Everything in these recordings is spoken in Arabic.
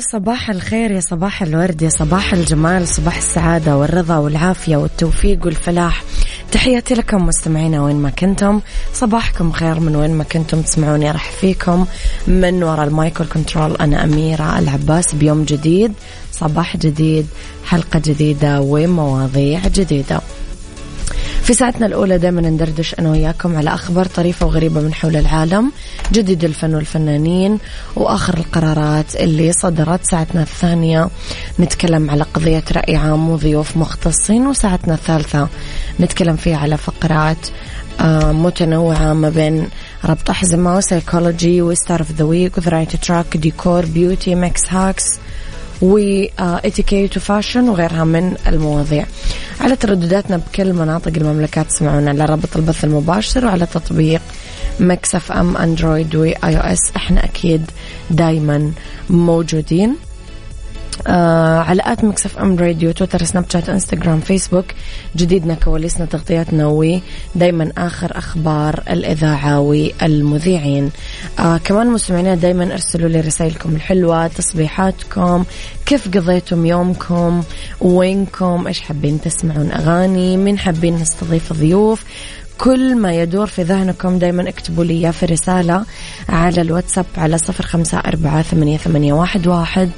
صباح الخير يا صباح الورد يا صباح الجمال صباح السعادة والرضا والعافية والتوفيق والفلاح. تحياتي لكم مستمعينا وين ما كنتم. صباحكم خير من وين ما كنتم تسمعوني راح فيكم. من وراء المايكل كنترول أنا أميرة العباس. بيوم جديد صباح جديد حلقة جديدة ومواضيع جديدة. في ساعتنا الأولى دائما ندردش أنا وياكم على أخبار طريفة وغريبة من حول العالم جديد الفن والفنانين وآخر القرارات اللي صدرت ساعتنا الثانية. نتكلم على قضية رأي عام وضيوف مختصين وساعتنا الثالثة نتكلم فيها على فقرات آه، متنوعة ما بين ربط أحزمة وسيكولوجي وستار اوف ذا ويك وذرايتي تراك ديكور beauty mix hacks واتيكيت و fashion وغيرها من المواضيع. على تردداتنا بكل مناطق المملكة تسمعونا. على رابط البث المباشر وعلى تطبيق Mix FM Android و iOS إحنا أكيد دايما موجودين. آه على at Mix FM Radio تويتر سناب شات انستغرام فيسبوك. جديدنا كواليسنا تغطياتنا ودايما آخر أخبار الإذاعة والمذيعين. آه كمان مستمعينا دايما ارسلوا لي رسائلكم الحلوة تصبيحاتكم كيف قضيتم يومكم وينكم إيش حابين تسمعون أغاني من حابين نستضيف ضيوف. كل ما يدور في ذهنكم دايما اكتبوا لي في رسالة على الواتساب على صفر خمسة أربعة ثمانية, ثمانية واحد, واحد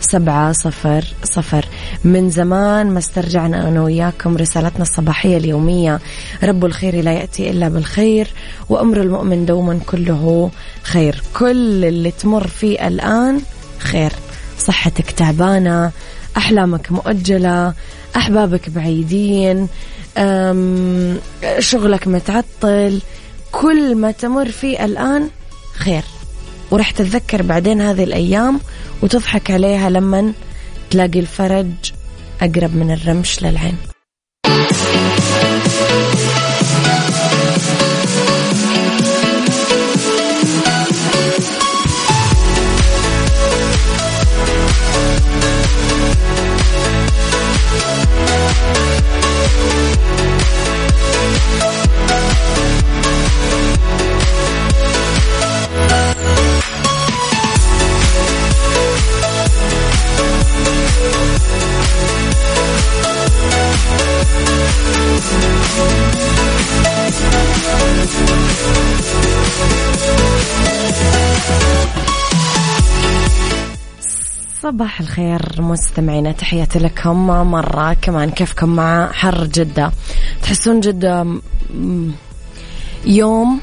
سبعة صفر صفر. من زمان ما استرجعنا أنا وياكم رسالتنا الصباحية اليومية. رب الخير لا يأتي إلا بالخير وأمر المؤمن دوما كله خير. كل اللي تمر فيه الآن خير. صحتك تعبانة أحلامك مؤجلة أحبابك بعيدين شغلك متعطل. كل ما تمر فيه الآن خير. ورح تتذكر بعدين هذه الأيام وتضحك عليها لما تلاقي الفرج أقرب من الرمش للعين. صباح الخير مستمعينا تحياتي لكم مرة كمان. كيفكم مع حر جدة؟ تحسون جدة يوم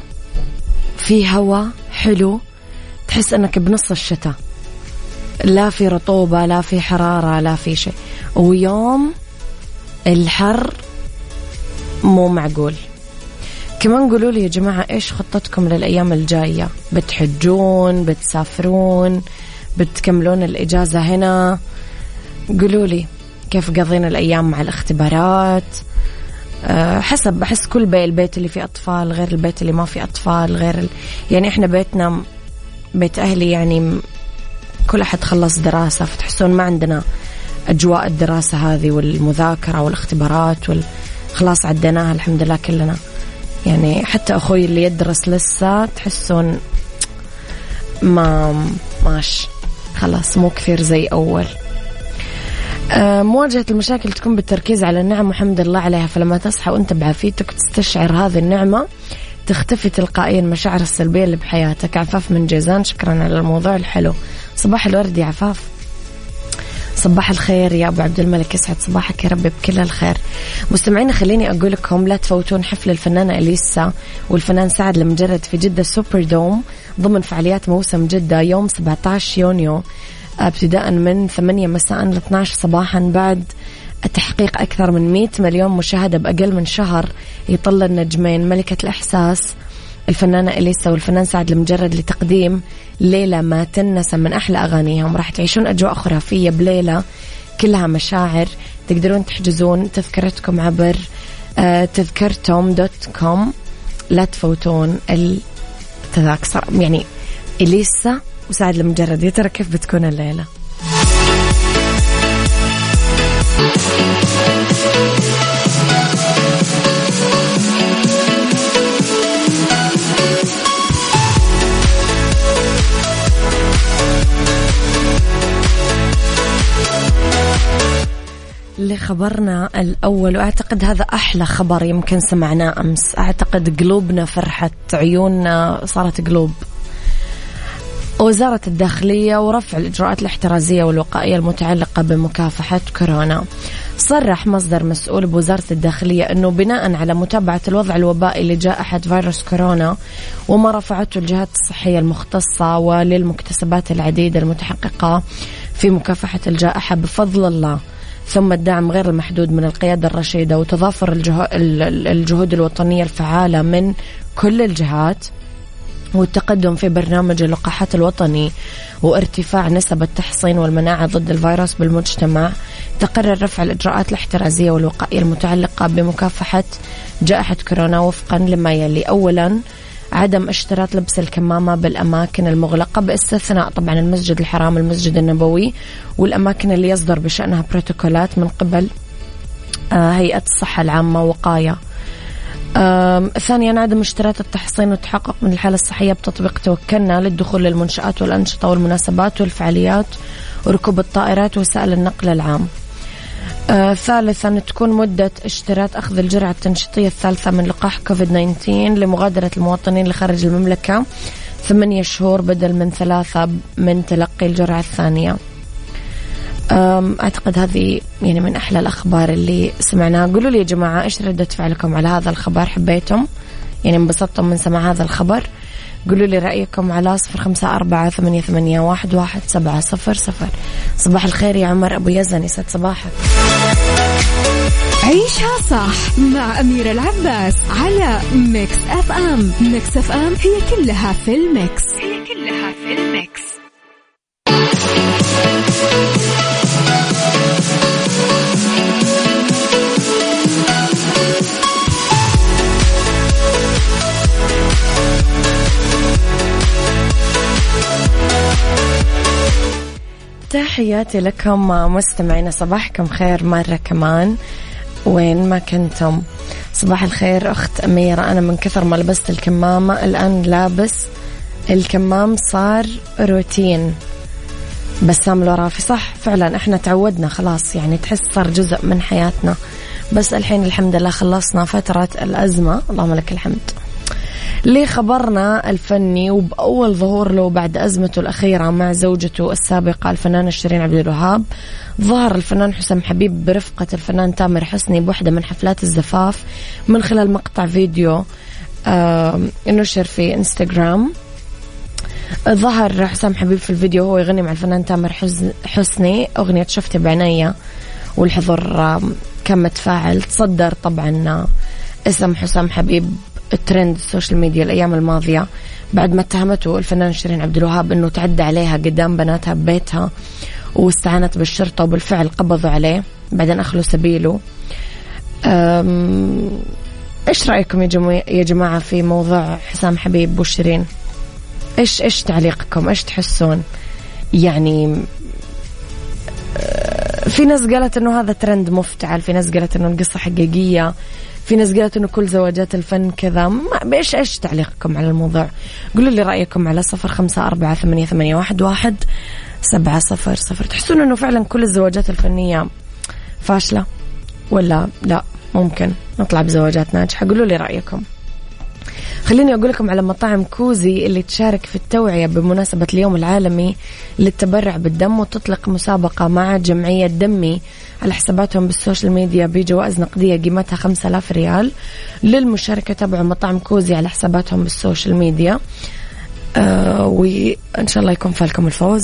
في هواء حلو؟ تحس أنك بنص الشتاء. لا في رطوبة لا في حرارة لا في شيء. ويوم الحر مو معقول. كمان قولوا لي يا جماعة إيش خطتكم للأيام الجاية؟ بتحجون؟ بتسافرون؟ بتكملون الإجازة هنا؟ قولوا لي كيف قضينا الأيام مع الاختبارات؟ أه حسب بحس كل بيت البيت اللي فيه أطفال غير البيت اللي ما فيه أطفال غير ال... يعني إحنا بيتنا بيت أهلي يعني كل أحد خلص دراسة فتحسون ما عندنا أجواء الدراسة هذه والمذاكرة والاختبارات وال... خلاص عديناها الحمد لله كلنا. يعني حتى أخوي اللي يدرس لسه تحسون ما ماش. خلاص مو كثير زي أول. آه، مواجهة المشاكل تكون بالتركيز على النعم وحمد الله عليها. فلما تصحى وأنت بعافيتك تستشعر هذه النعمة تختفي تلقائيا المشاعر السلبية اللي بحياتك. عفاف من جيزان شكرا على الموضوع الحلو. صباح الورد يا عفاف. صباح الخير يا أبو عبد الملك يسعد صباحك يا رب بكل الخير. مستمعينا خليني أقول لكم لا تفوتون حفل الفنانه أليسا والفنان سعد المجرد في جدة سوبر دوم ضمن فعاليات موسم جدة يوم 17 يونيو ابتداء من 8 مساء ل 12 صباحا بعد تحقيق أكثر من 100 مليون مشاهدة بأقل من شهر يطل النجمين ملكة الإحساس. الفنانة إليسا والفنان سعد المجرد لتقديم ليلة ما تنسى من أحلى أغانيهم. راح تعيشون أجواء خرافية بليلة كلها مشاعر تقدرون تحجزون تذكرتكم عبر آه، تذكرتم دوت كوم. لا تفوتون التذاكر. يعني إليسا وسعد المجرد. يا ترى كيف بتكون الليلة؟ لخبرنا الأول وأعتقد هذا أحلى خبر يمكن سمعناه أمس. أعتقد قلوبنا فرحت عيوننا صارت قلوب. وزارة الداخلية ورفع الإجراءات الاحترازية والوقائية المتعلقة بمكافحة كورونا. صرح مصدر مسؤول بوزارة الداخلية أنه بناء على متابعة الوضع الوبائي لجائحة فيروس كورونا وما رفعته الجهات الصحية المختصة وللمكتسبات العديدة المتحققة في مكافحة الجائحة بفضل الله. ثم الدعم غير المحدود من القيادة الرشيدة وتضافر الجهود الوطنية الفعالة من كل الجهات والتقدم في برنامج اللقاحات الوطني وارتفاع نسب التحصين والمناعة ضد الفيروس بالمجتمع تقرر رفع الإجراءات الاحترازية والوقائية المتعلقة بمكافحة جائحة كورونا وفقا لما يلي. أولا عدم اشتراط لبس الكمامة بالأماكن المغلقة باستثناء طبعا المسجد الحرام المسجد النبوي والأماكن اللي يصدر بشأنها بروتوكولات من قبل آه، هيئة الصحة العامة وقاية. ثانيا عدم اشتراط التحصين والتحقق من الحالة الصحية بتطبيق توكلنا للدخول للمنشآت والأنشطة والمناسبات والفعاليات وركوب الطائرات وسائل النقل العام. آه ثالثا تكون مدة اشتراط أخذ الجرعة التنشيطية الثالثة من لقاح كوفيد 19 لمغادرة المواطنين لخارج المملكة. ثمانية شهور بدل من ثلاثة من تلقي الجرعة الثانية. أعتقد هذه يعني من أحلى الأخبار اللي سمعناها. قولوا لي يا جماعة إيش ردة فعلكم على هذا الخبر؟ حبيتم؟ يعني انبسطتم من سماع هذا الخبر؟ قولوا لي رأيكم على صفر خمسة أربعة ثمانية, ثمانية واحد, واحد سبعة صفر صفر. صباح الخير يا عمر أبو يزن يسعد صباحك. عيشها صح مع أميرة العباس على Mix FM Mix FM هي كلها في ال mix. هي كلها في ال mix. تحياتي لكم مستمعينا صباحكم خير مرة كمان. وين ما كنتم؟ صباح الخير أخت أميرة. أنا من كثر ما لبست الكمامة الآن لابس الكمام صار روتين. بسام الورافي صح فعلا. إحنا تعودنا خلاص يعني تحس صار جزء من حياتنا. بس الحين الحمد لله خلصنا فترة الأزمة. اللهم لك الحمد. لخبرنا الفني وبأول ظهور له بعد أزمته الأخيرة مع زوجته السابقة الفنانة شيرين عبد الوهاب. ظهر الفنان حسام حبيب برفقة الفنان تامر حسني بوحدة من حفلات الزفاف من خلال مقطع فيديو نشر في إنستغرام. ظهر حسام حبيب في الفيديو هو يغني مع الفنان تامر حسني. أغنية شفتي بعناية والحضور كان متفاعل تصدر طبعا اسم حسام حبيب ال trend ال social media الأيام الماضية بعد ما اتهمته الفنان شيرين عبد الوهاب إنه تعدى عليها قدام بناتها ببيتها واستعانت بالشرطة وبالفعل قبضوا عليه. بعدين أخلوا سبيله. إيش رأيكم يا يا جماعة في موضوع حسام حبيب وشيرين؟ إيش إيش تعليقكم؟ إيش تحسون؟ يعني أه، في ناس قالت إنه هذا ترند مفتعل في ناس قالت إنه القصة حقيقية. في ناس قالت إنه كل زواجات الفن كذا. إيش إيش تعليقكم على الموضوع؟ قولوا لي رأيكم على صفر خمسة أربعة ثمانيه, ثمانية واحد, واحد سبعة صفر صفر. تحسون إنه فعلا كل الزواجات الفنية فاشلة؟ ولا لا؟ ممكن نطلع بزواجات ناجحة. قولوا لي رأيكم. خليني أقول لكم على مطاعم كوزي اللي تشارك في التوعية بمناسبة اليوم العالمي للتبرع بالدم وتطلق مسابقة مع جمعية دمي. على حساباتهم بال social media بجوائز نقدية قيمتها 5000 ريال للمشاركة تابعوا مطعم كوزي على حساباتهم بال social media. آه وإن شاء الله يكون فالكم الفوز.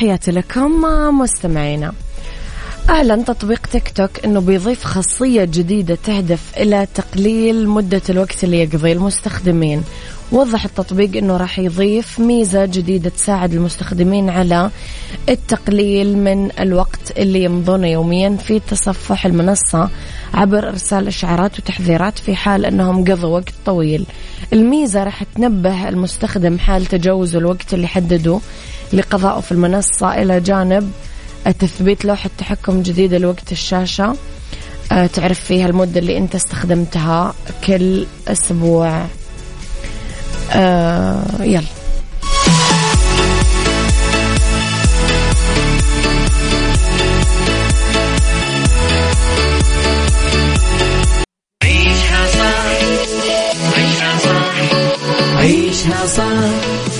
تحياتي لكم مستمعينا اعلن تطبيق تيك توك إنه بيضيف خاصية جديدة تهدف إلى تقليل مدة الوقت اللي يقضيه المستخدمين وضح التطبيق إنه راح يضيف ميزة جديدة تساعد المستخدمين على التقليل من الوقت اللي يمضونه يوميا في تصفح المنصة عبر إرسال إشعارات وتحذيرات في حال إنهم قضوا وقت طويل. الميزة راح تنبه المستخدم حال تجاوز الوقت اللي حدده لقضائه في المنصة إلى جانب تثبيت لوحة تحكم جديدة لوقت الشاشة. آه، تعرف فيها المدة اللي أنت استخدمتها كل أسبوع. آه يلا. عيشها صح. عيشها صح.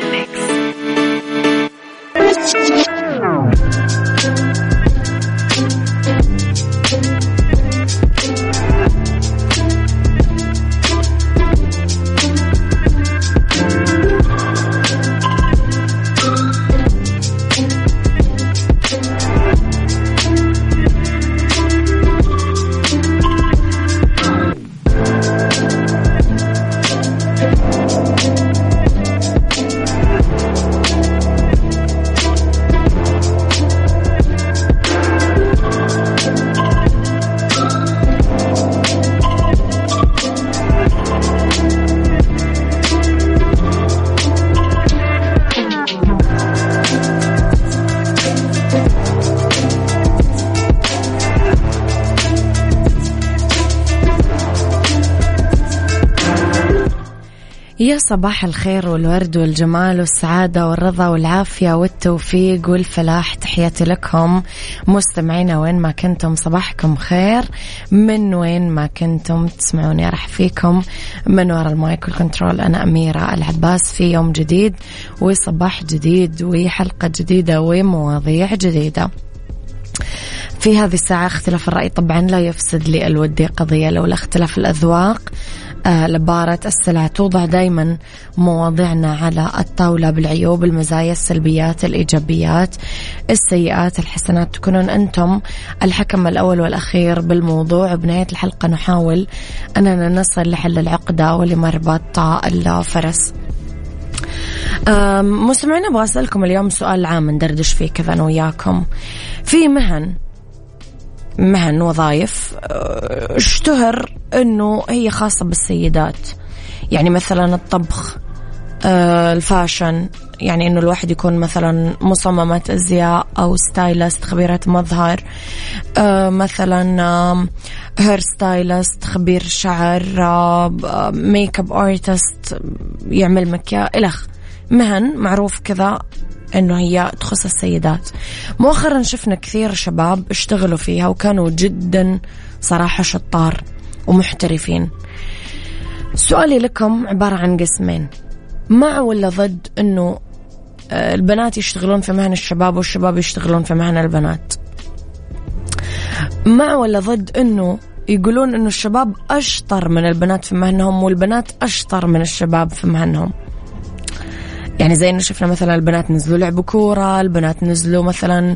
صباح الخير والورد والجمال والسعادة والرضا والعافية والتوفيق والفلاح. تحياتي لكم. مستمعينا وين ما كنتم صباحكم خير. من وين ما كنتم تسمعوني أرحب فيكم. من وراء ال mic وال control أنا أميرة العباس في يوم جديد وصباح جديد وحلقة جديدة ومواضيع جديدة. في هذه الساعة اختلاف الرأي طبعا لا يفسد للود قضية لولا اختلاف الأذواق. لبارة السلع. توضع دايما مواضيعنا على الطاولة بالعيوب المزايا السلبيات الإيجابيات السيئات الحسنات. تكونون أنتم الحكم الأول والأخير بالموضوع. بنهاية الحلقة نحاول أننا نصل لحل العقدة ولمربط الفرس. مستمعين أبغى أسألكم اليوم سؤال عام ندردش فيه كذا أنا وياكم. في مهن مهن وظائف آه، اشتهر إنه هي خاصة بالسيدات. يعني مثلا الطبخ آه، ال fashion يعني إنه الواحد يكون مثلا مصممة أزياء أو stylist خبيرة مظهر. آه، مثلا hair stylist خبير شعر makeup artist يعمل مكياج الخ مهن معروف كذا. إنه هي تخص السيدات. مؤخرا شفنا كثير شباب اشتغلوا فيها وكانوا جدا صراحة شطار ومحترفين. سؤالي لكم عبارة عن قسمين. مع ولا ضد إنه آه، البنات يشتغلون في مهن الشباب والشباب يشتغلون في مهن البنات؟ مع ولا ضد إنه يقولون إنه الشباب أشطر من البنات في مهنهم والبنات أشطر من الشباب في مهنهم؟ يعني زي انه شفنا مثلا البنات نزلوا لعبوا كورة البنات نزلوا مثلا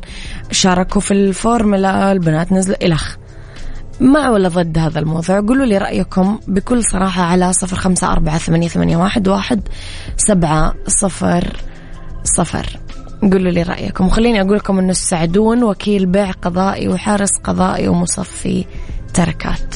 شاركوا في الفورمولا البنات نزلوا إلخ مع ولا ضد هذا الموضوع. قولوا لي رأيكم بكل صراحة على صفر خمسة أربعة ثمانية, ثمانية واحد, واحد سبعة صفر صفر. قولوا لي رأيكم. وخليني أقول لكم أنه السعدون وكيل بيع قضائي وحارس قضائي ومصفي تركات.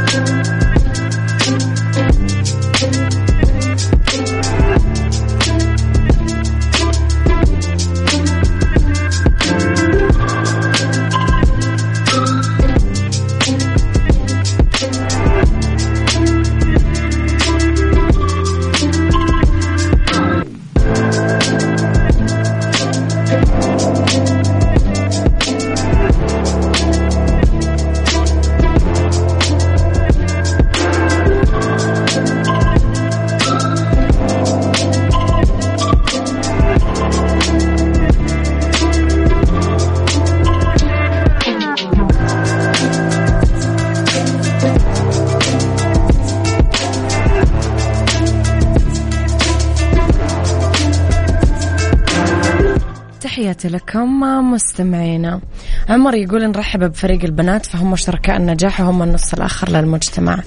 تحياتي لكم مستمعينا. عمر يقول نرحب بفريق البنات فهم شركاء النجاح وهم النص الآخر للمجتمع.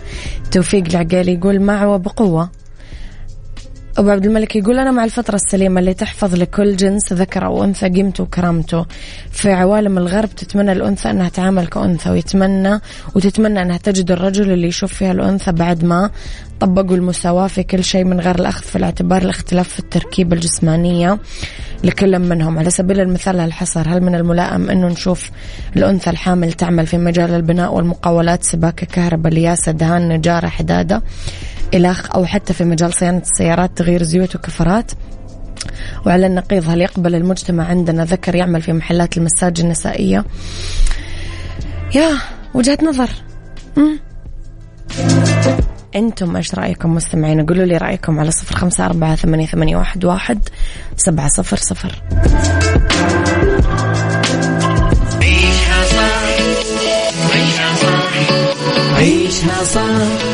توفيق العقيل يقول مع وبقوة. أبو عبد الملك يقول أنا مع الفترة السليمة اللي تحفظ لكل جنس ذكر أو أنثى قيمته وكرامته في عوالم الغرب تتمنى الأنثى أنها تعامل كأنثى ويتمنى وتتمنى أنها تجد الرجل اللي يشوف فيها الأنثى بعد ما طبقوا المساواة في كل شيء من غير الأخذ في الاعتبار الاختلاف في التركيبة الجسمانية لكل منهم. على سبيل المثال الحصر هل من الملائم أنه نشوف الأنثى الحامل تعمل في مجال البناء والمقاولات؟ سباكة كهرباء لياسة دهان نجارة حدادة. إلخ أو حتى في مجال صيانة السيارات تغيير زيوت وكفرات. وعلى النقيض هل يقبل المجتمع عندنا ذكر يعمل في محلات المساج النسائية؟ يا وجهة نظر. مم. أنتم إيش رأيكم مستمعين؟ قولوا لي رأيكم على صفر خمسة أربعة ثمانيه, ثمانية واحد, واحد سبعة صفر صفر. عيشها صح عيشها صح.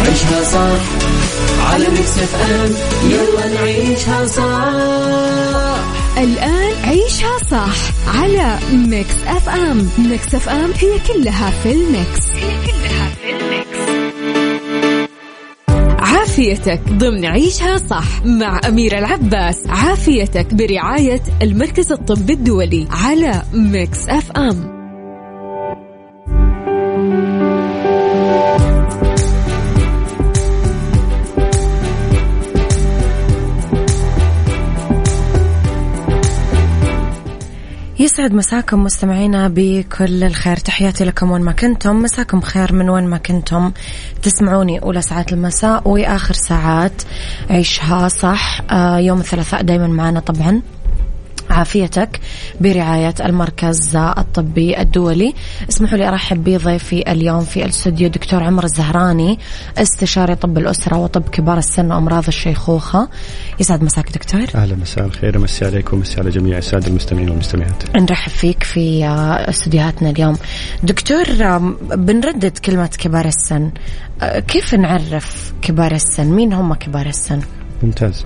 عيشها صح. على Mix FM يلا نعيشها صح. الآن عيشها صح. على Mix FM Mix FM هي كلها في ال mix. هي كلها في ال mix. عافيتك ضمن عيشها صح مع أميرة العباس. عافيتك برعاية المركز الطبي الدولي على Mix FM يسعد مساكم مستمعينا بكل الخير. تحياتي لكم وين ما كنتم. مساكم خير من وين ما كنتم. تسمعوني أولى ساعات المساء وآخر ساعات عيشها صح. آه يوم الثلاثاء دايما معنا طبعا. عافيتك برعاية المركز الطبي الدولي. اسمحوا لي أرحب بضيفي اليوم في الاستوديو دكتور عمر الزهراني استشاري طب الأسرة وطب كبار السن وأمراض الشيخوخة. يسعد مساك دكتور. أهلا مساء الخير ومسي عليكم ومسي على جميع السادة المستمعين والمستمعات. نرحب فيك في استديوهاتنا اليوم. دكتور بنردد كلمة كبار السن. كيف نعرف كبار السن؟ مين هم كبار السن؟ ممتاز.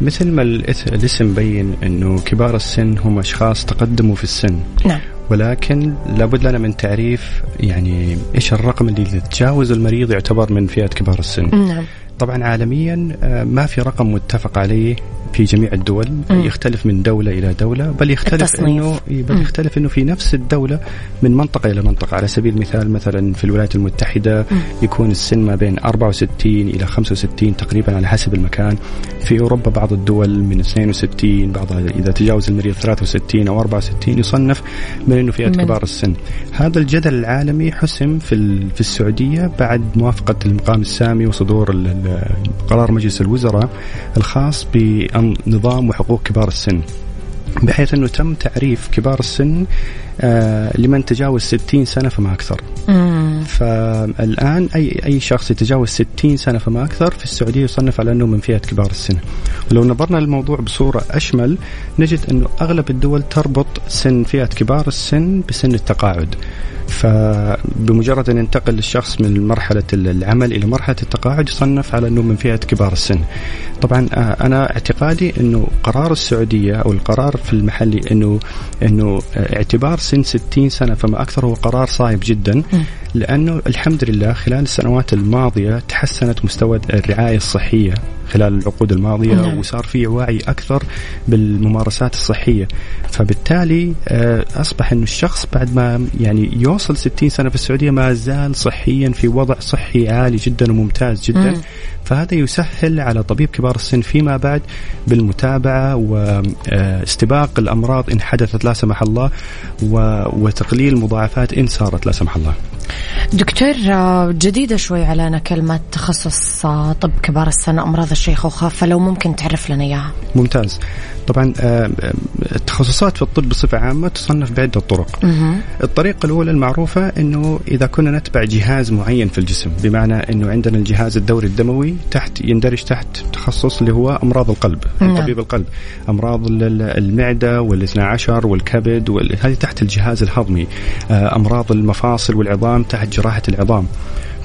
مثل ما الاسم مبين إنه كبار السن هم أشخاص تقدموا في السن. نعم. ولكن لابد لنا من تعريف يعني إيش الرقم اللي يتجاوز المريض يعتبر من فئة كبار السن. نعم. طبعا عالميا آه، ما في رقم متفق عليه في جميع الدول مم. يختلف من دولة إلى دولة بل يختلف. إنه بل. يختلف إنه في نفس الدولة من منطقة إلى منطقة على سبيل المثال مثلا في الولايات المتحدة مم. يكون السن ما بين 64 إلى 65 تقريبا على حسب المكان في أوروبا بعض الدول من 62 بعضها إذا تجاوز المريض 63 أو 64 يصنف من إنه فئة كبار السن هذا الجدل العالمي حسم في في السعودية بعد موافقة المقام السامي وصدور ال- قرار مجلس الوزراء الخاص بنظام وحقوق كبار السن بحيث أنه تم تعريف كبار السن آه لمن تجاوز 60 سنة فما أكثر. مم. فالآن أي أي شخص يتجاوز 60 سنة فما أكثر في السعودية يصنف على أنه من فئة كبار السن. ولو نظرنا للموضوع بصورة أشمل نجد أنه أغلب الدول تربط سن فئة كبار السن بسن التقاعد. فبمجرد أن ينتقل الشخص من مرحلة العمل إلى مرحلة التقاعد يصنف على أنه من فئة كبار السن. طبعا آه، أنا اعتقادي أنه قرار السعودية أو القرار في المحلي انه أنه آه، اعتبار سن 60 سنة فما أكثر هو قرار صائب جدا. لأنه الحمد لله خلال السنوات الماضية تحسنت مستوى الرعاية الصحية خلال العقود الماضية نعم. وصار في وعي أكثر بالممارسات الصحية فبالتالي آه، أصبح إنه الشخص بعد ما يعني يوصل 60 سنة في السعودية ما زال صحيا في وضع صحي عالي جدا وممتاز جدا مم. فهذا يسهل على طبيب كبار السن فيما بعد بالمتابعة واستباق الأمراض إن حدثت لا سمح الله وتقليل مضاعفات إن صارت لا سمح الله. دكتور آه، جديدة شوي علينا كلمة تخصص آه، طب كبار السن أمراض الشيخوخة فلو ممكن تعرف لنا إياها ممتاز. طبعا آه، آه، التخصصات في الطب بصفة عامة تصنف بعدة طرق. الطريقة الأولى المعروفة أنه إذا كنا نتبع جهاز معين في الجسم بمعنى أنه عندنا الجهاز الدوري الدموي تحت يندرج تحت تخصص اللي هو أمراض القلب نعم. طبيب القلب أمراض ال- ال- المعدة والاثنى عشر والكبد وال- هذه تحت الجهاز الهضمي آه، أمراض المفاصل والعظام تحت جراحة العظام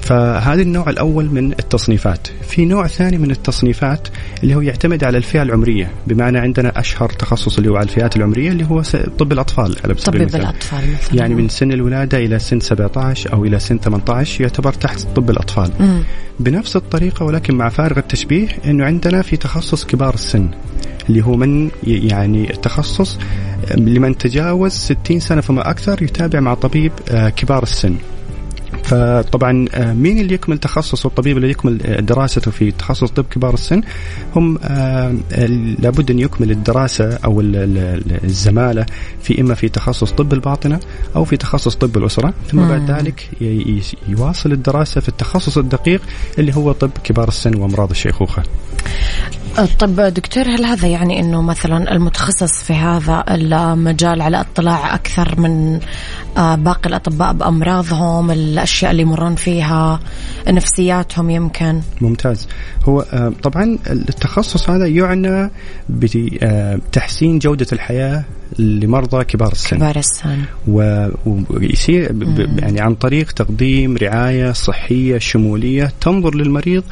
فهذا النوع الأول من التصنيفات. في نوع ثاني من التصنيفات اللي هو يعتمد على الفئة العمرية. بمعنى عندنا أشهر تخصص اللي هو على الفئات العمرية اللي هو طب الأطفال على سبيل المثال. الأطفال مثلا. يعني من سن الولادة إلى سن 17 أو إلى سن 18 يعتبر تحت طب الأطفال. مم. بنفس الطريقة ولكن مع فارغ التشبيه أنه عندنا في تخصص كبار السن اللي هو من يعني التخصص لمن تجاوز 60 سنة فما أكثر يتابع مع طبيب آه، كبار السن. فطبعا آه، مين اللي يكمل تخصصه الطبيب اللي يكمل آه، دراسته في تخصص طب كبار السن؟ هم آه، لابد أن يكمل الدراسة أو ال- ال- الزمالة في إما في تخصص طب الباطنة أو في تخصص طب الأسرة. ثم بعد ذلك يواصل الدراسة في التخصص الدقيق اللي هو طب كبار السن وأمراض الشيخوخة. طب دكتور هل هذا يعني أنه مثلا المتخصص في هذا المجال على اطلاع أكثر من آه، باقي الأطباء بأمراضهم الأشياء اللي يمرون فيها نفسياتهم يمكن؟ ممتاز. هو آه، طبعا التخصص هذا يعنى بتحسين جودة الحياة لمرضى كبار السن. كبار السن. و- ويصير ب- يعني عن طريق تقديم رعاية صحية شمولية. تنظر للمريض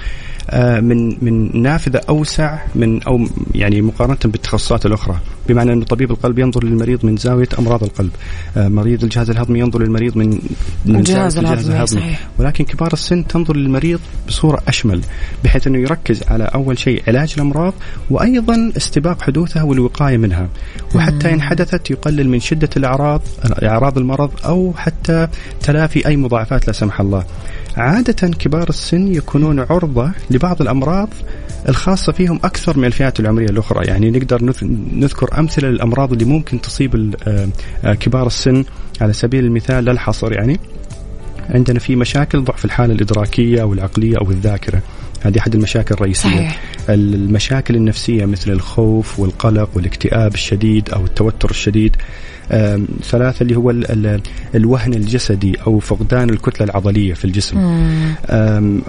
آه، من من نافذة أوسع من أو يعني مقارنة بالتخصصات الأخرى. بمعنى انه طبيب القلب ينظر للمريض من زاوية أمراض القلب. آه، مريض الجهاز الهضمي ينظر للمريض من من الجهاز زاوية الجهاز الهضمي، الهضمي صحيح. ولكن كبار السن تنظر للمريض بصورة أشمل بحيث أنه يركز على أول شيء علاج الأمراض وأيضا استباق حدوثها والوقاية منها. وحتى ان حدثت يقلل من شدة الأعراض أعراض المرض أو حتى تلافي أي مضاعفات لا سمح الله. عادة كبار السن يكونون عرضة لبعض الأمراض الخاصة فيهم أكثر من الفئات العمرية الأخرى. يعني نقدر نذ- نذكر أمثلة للأمراض اللي ممكن تصيب آه، آه، كبار السن على سبيل المثال لا الحصر يعني عندنا في مشاكل ضعف الحالة الإدراكية أو العقلية أو الذاكرة. هذه أحد المشاكل الرئيسية صحيح. المشاكل النفسية مثل الخوف والقلق والاكتئاب الشديد أو التوتر الشديد ثلاثة اللي هو ال- ال- الوهن الجسدي أو فقدان الكتلة العضلية في الجسم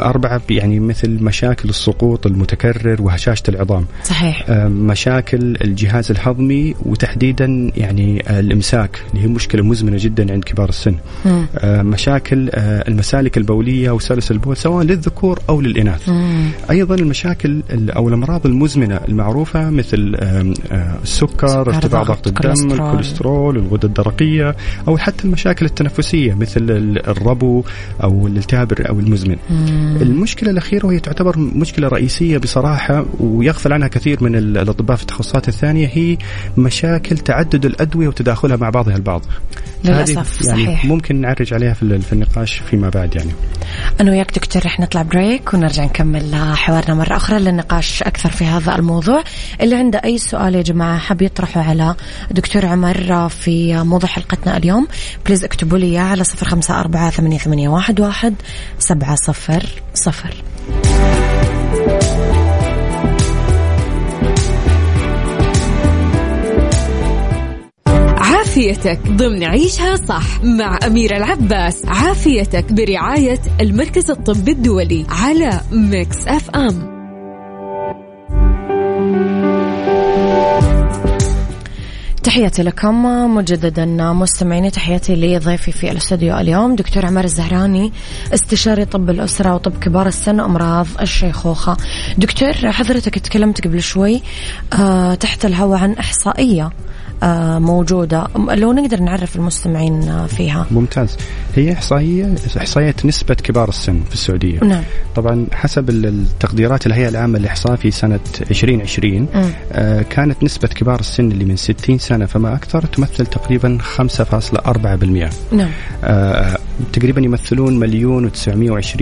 أربعة يعني مثل مشاكل السقوط المتكرر وهشاشة العظام صحيح مشاكل الجهاز الهضمي وتحديدا يعني آه، الإمساك اللي هي مشكلة مزمنة جدا عند كبار السن مم. آه، مشاكل آه، المسالك البولية وسلس البول سواء للذكور أو للإناث مم. أيضا المشاكل ال- أو الأمراض المزمنة المعروفة مثل السكر سكر، ارتفاع ضغط، الدم كوليسترول. الكوليسترول الغده الدرقية أو حتى المشاكل التنفسية مثل ال- الربو أو الالتهاب الرئوي المزمن. المشكلة الأخيرة وهي تعتبر مشكلة رئيسية بصراحة ويغفل عنها كثير من ال- الأطباء في التخصصات الثانية هي مشاكل تعدد الأدوية وتداخلها مع بعضها البعض. للأسف، يعني صحيح. ممكن نعرج عليها في النقاش فيما بعد يعني. أنا وياك دكتور رح نطلع break ونرجع نكمل حوارنا مرة أخرى للنقاش أكثر في هذا الموضوع. اللي عنده أي سؤال يا جماعة حاب يطرحه على دكتور عمر في موضوع حلقتنا اليوم. بليز اكتبوا لي على صفر خمسة أربعة ثمانية, ثمانية واحد, واحد سبعة صفر صفر. عافيتك ضمن عيشها صح مع أميرة العباس. عافيتك برعاية المركز الطبي الدولي على Mix FM تحياتي لكم مجددا مستمعيني تحياتي لضيفي في الاستوديو اليوم دكتور عمر الزهراني استشاري طب الأسرة وطب كبار السن وأمراض الشيخوخة دكتور حضرتك تكلمت قبل شوي آه تحت الهواء عن إحصائية. موجودة. لو نقدر نعرف المستمعين آه، فيها. ممتاز. هي إحصائية إحصائية نسبة كبار السن في السعودية. نعم. طبعا حسب ال- التقديرات الهيئة العامة للاحصاء في سنة 2020 مم. آه كانت نسبة كبار السن اللي من 60 سنة فما أكثر تمثل تقريبا 5.4% نعم. آه تقريبا يمثلون مليون و920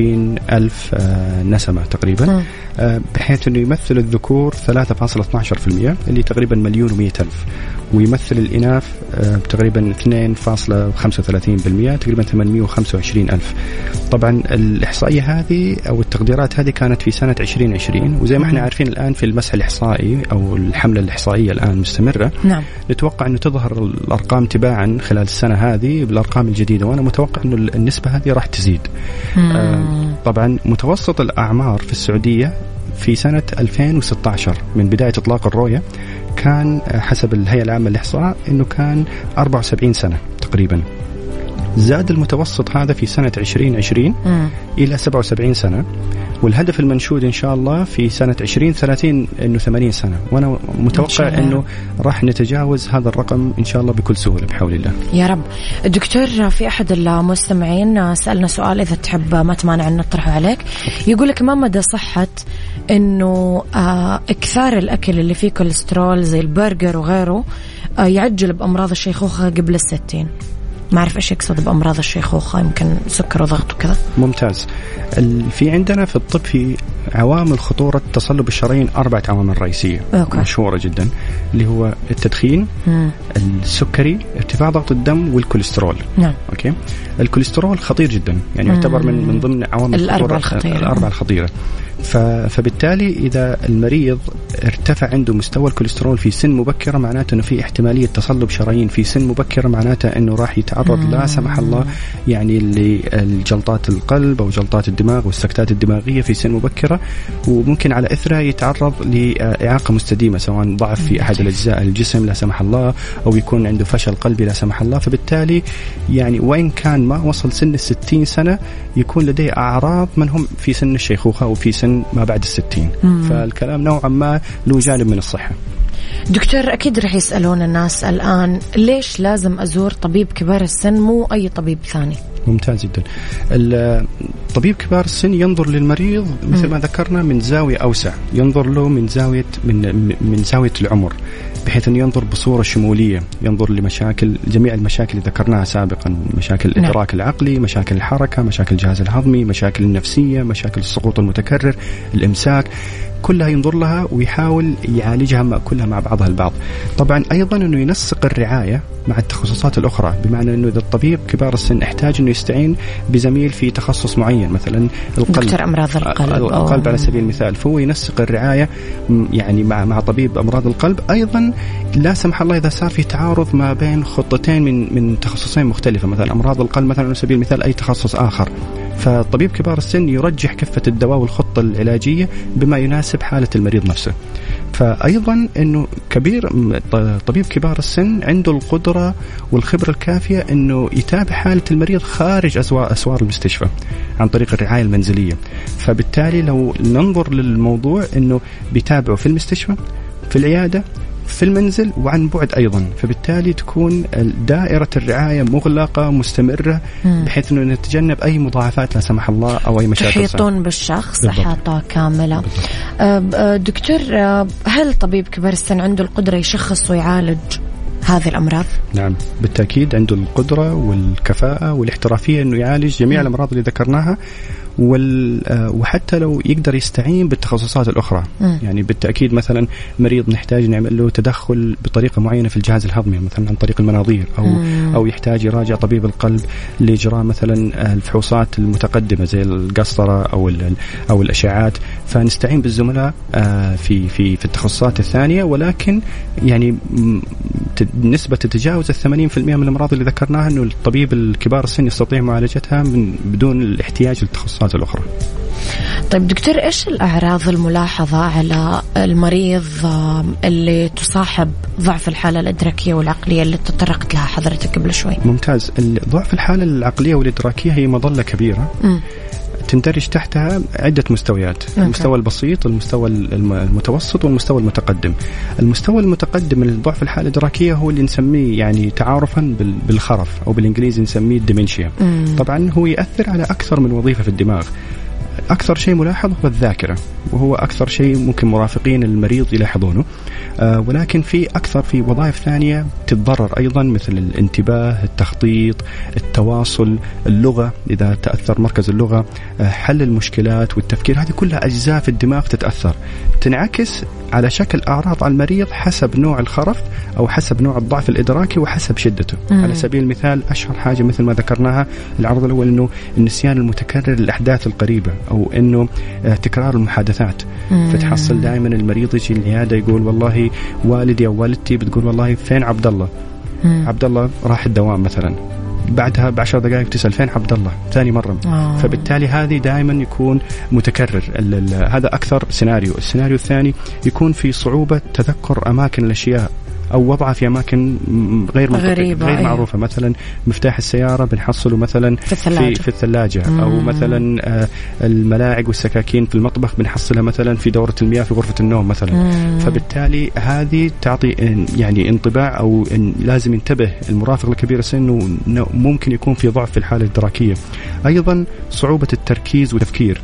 ألف آه نسمة تقريبا. آه بحيث إنه يمثل الذكور 3.12% اللي تقريبا مليون و100 ألف. ويمثل الإناث آه تقريبا 2.35% تقريبا 825 ألف. طبعا الإحصائية هذه أو التقديرات هذه كانت في سنة 2020 وزي ما إحنا عارفين الآن في المسح الإحصائي أو الحملة الإحصائية الآن مستمرة. نعم. نتوقع أنه تظهر الأرقام تباعا خلال السنة هذه بالأرقام الجديدة وأنا متوقع أنه النسبة هذه راح تزيد. آه طبعا متوسط الأعمار في السعودية في سنة 2016 من بداية إطلاق الرؤية كان آه، حسب الهيئة العامة للإحصاء إنه كان 74 سنة تقريبا. زاد المتوسط هذا في سنة 2020 مم. إلى 77 سنة والهدف المنشود إن شاء الله في سنة 2030 إنه 80 سنة وأنا إن متوقع الله. إنه راح نتجاوز هذا الرقم إن شاء الله بكل سهولة بحول الله. يا رب دكتور في أحد المستمعين سألنا سؤال إذا تحب ما تمانع أن نطرحه عليك يقول لك ما مدى صحة أنه آه إكثار الأكل اللي فيه كوليسترول زي البرجر وغيره آه يعجل بأمراض الشيخوخة قبل الستين ما أعرف إيش يقصد بأمراض الشيخوخة يمكن سكر وضغط وكذا ممتاز. في عندنا في الطب في عوامل خطورة تصلب الشرايين أربعة عوامل رئيسية okay. مشهورة جدا اللي هو التدخين، مم. السكري، ارتفاع ضغط الدم والكوليسترول. نعم okay الكوليسترول خطير جدا يعني يعتبر من من ضمن عوامل الأربعة الخطيرة. الأربعة الخطيرة ف- فبالتالي إذا المريض ارتفع عنده مستوى الكوليسترول في سن مبكرة معناته إنه في احتمالية تصلب شرايين في سن مبكرة معناته إنه راح يتعرض لا سمح الله يعني لجلطات القلب أو جلطات الدماغ والسكتات الدماغية في سن مبكرة وممكن على إثرها يتعرض لإعاقة مستديمة سواء ضعف في أحد الاجزاء الجسم لا سمح الله أو يكون عنده فشل قلبي لا سمح الله. فبالتالي يعني وين كان ما وصل سن الستين سنة يكون لديه أعراض من هم في سن الشيخوخة أو في سن ما بعد الستين. فالكلام نوعا ما له جانب من الصحة. دكتور أكيد رح يسألون الناس الآن ليش لازم أزور طبيب كبار السن مو أي طبيب ثاني؟ ممتاز جدا. طبيب كبار السن ينظر للمريض مثل ما ذكرنا من زاوية أوسع ينظر له من زاوية من من زاوية العمر بحيث أن ينظر بصورة شمولية ينظر لمشاكل جميع المشاكل اللي ذكرناها سابقا مشاكل نعم. الإدراك العقلي مشاكل الحركة مشاكل الجهاز الهضمي مشاكل النفسية مشاكل السقوط المتكرر الإمساك كلها ينظر لها ويحاول يعالجها مع كلها مع بعضها البعض. طبعا أيضا أنه ينسق الرعاية مع التخصصات الأخرى بمعنى أنه إذا الطبيب كبار السن احتاج أنه يستعين بزميل في تخصص معين مثلا القلب. دكتور أمراض القلب. القلب على سبيل المثال. فهو ينسق الرعاية يعني مع مع طبيب أمراض القلب. أيضا لا سمح الله إذا صار في تعارض ما بين خطتين من من تخصصين مختلفة. مثلا أمراض القلب مثلا على سبيل المثال أي تخصص آخر. فطبيب كبار السن يرجح كفة الدواء والخطة العلاجية بما يناسب حالة المريض نفسه. فايضا إنه كبير طبيب كبار السن عنده القدرة والخبرة الكافية إنه يتابع حالة المريض خارج أسوار المستشفى عن طريق الرعاية المنزلية. فبالتالي لو ننظر للموضوع إنه بيتابعه في المستشفى في العيادة في المنزل وعن بعد أيضا. فبالتالي تكون دائرة الرعاية مغلقة مستمرة بحيث إنه نتجنب أي مضاعفات لا سمح الله أو أي مشاكل تحيطون بالشخص احاطه كاملة. بالضبط. دكتور هل طبيب كبار السن عنده القدرة يشخص ويعالج هذه الأمراض؟ نعم بالتأكيد عنده القدرة والكفاءة والاحترافية إنه يعالج جميع الأمراض اللي ذكرناها. آه، وحتى لو يقدر يستعين بالتخصصات الأخرى م. يعني بالتأكيد مثلا مريض نحتاج نعمل له تدخل بطريقة معينة في الجهاز الهضمي مثلا عن طريق المناظير أو م. أو يحتاج يراجع طبيب القلب لإجراء مثلا الفحوصات المتقدمة زي القسطرة أو أو الاشعاعات فنستعين بالزملاء آه، في في في التخصصات الثانية ولكن يعني نسبة تتجاوز ال 80% من الأمراض اللي ذكرناها إنه الطبيب الكبار السن يستطيع معالجتها من بدون الاحتياج للتخصصات الأخرى طيب دكتور إيش الأعراض الملاحظة على المريض اللي تصاحب ضعف الحالة الإدراكية والعقلية اللي تطرقت لها حضرتك قبل شوي؟ ممتاز، ضعف الحالة العقلية والإدراكية هي مظلة كبيرة. م. تندرج تحتها عدة مستويات. ممكن. المستوى البسيط المستوى المتوسط والمستوى المتقدم. المستوى المتقدم من ضعف الحالة الإدراكية هو اللي نسميه يعني تعارفا بالخرف أو بالإنجليزي نسميه الديمنشيا. طبعا هو يأثر على أكثر من وظيفة في الدماغ. أكثر شيء ملاحظ هو الذاكرة وهو أكثر شيء ممكن مرافقين المريض يلاحظونه. آه ولكن في أكثر في وظائف ثانية تتضرر أيضا مثل الانتباه التخطيط التواصل اللغة إذا تأثر مركز اللغة آه حل المشكلات والتفكير. هذه كلها أجزاء في الدماغ تتأثر. تنعكس على شكل أعراض على المريض حسب نوع الخرف أو حسب نوع الضعف الإدراكي وحسب شدته. مم. على سبيل المثال أشهر حاجة مثل ما ذكرناها العرض الأول إنه النسيان المتكرر للأحداث القريبة. أو إنه آه، تكرار المحادثات. مم. فتحصل دائما المريض يجي العياده يقول والله والدي أو والدتي بتقول والله فين عبد الله؟ عبد الله راح الدوام مثلا. بعدها بعشر دقائق تسأل فين عبد الله؟ ثاني مرة. آه. فبالتالي هذه دائما يكون متكرر. هذا أكثر سيناريو. السيناريو الثاني يكون في صعوبة تذكر أماكن الأشياء. أو وضعها في أماكن غير غريبة غير أيه. معروفة مثلا مفتاح السيارة بنحصله مثلا في الثلاجة في, في الثلاجة مم. أو مثلا آه، الملاعق والسكاكين في المطبخ بنحصلها مثلا في دورة المياه في غرفة النوم مثلا مم. فبالتالي هذه تعطي يعني انطباع أو إن لازم ينتبه المرافق الكبير السن إنه ممكن يكون في ضعف في الحالة الادراكيه أيضا صعوبة التركيز والتفكير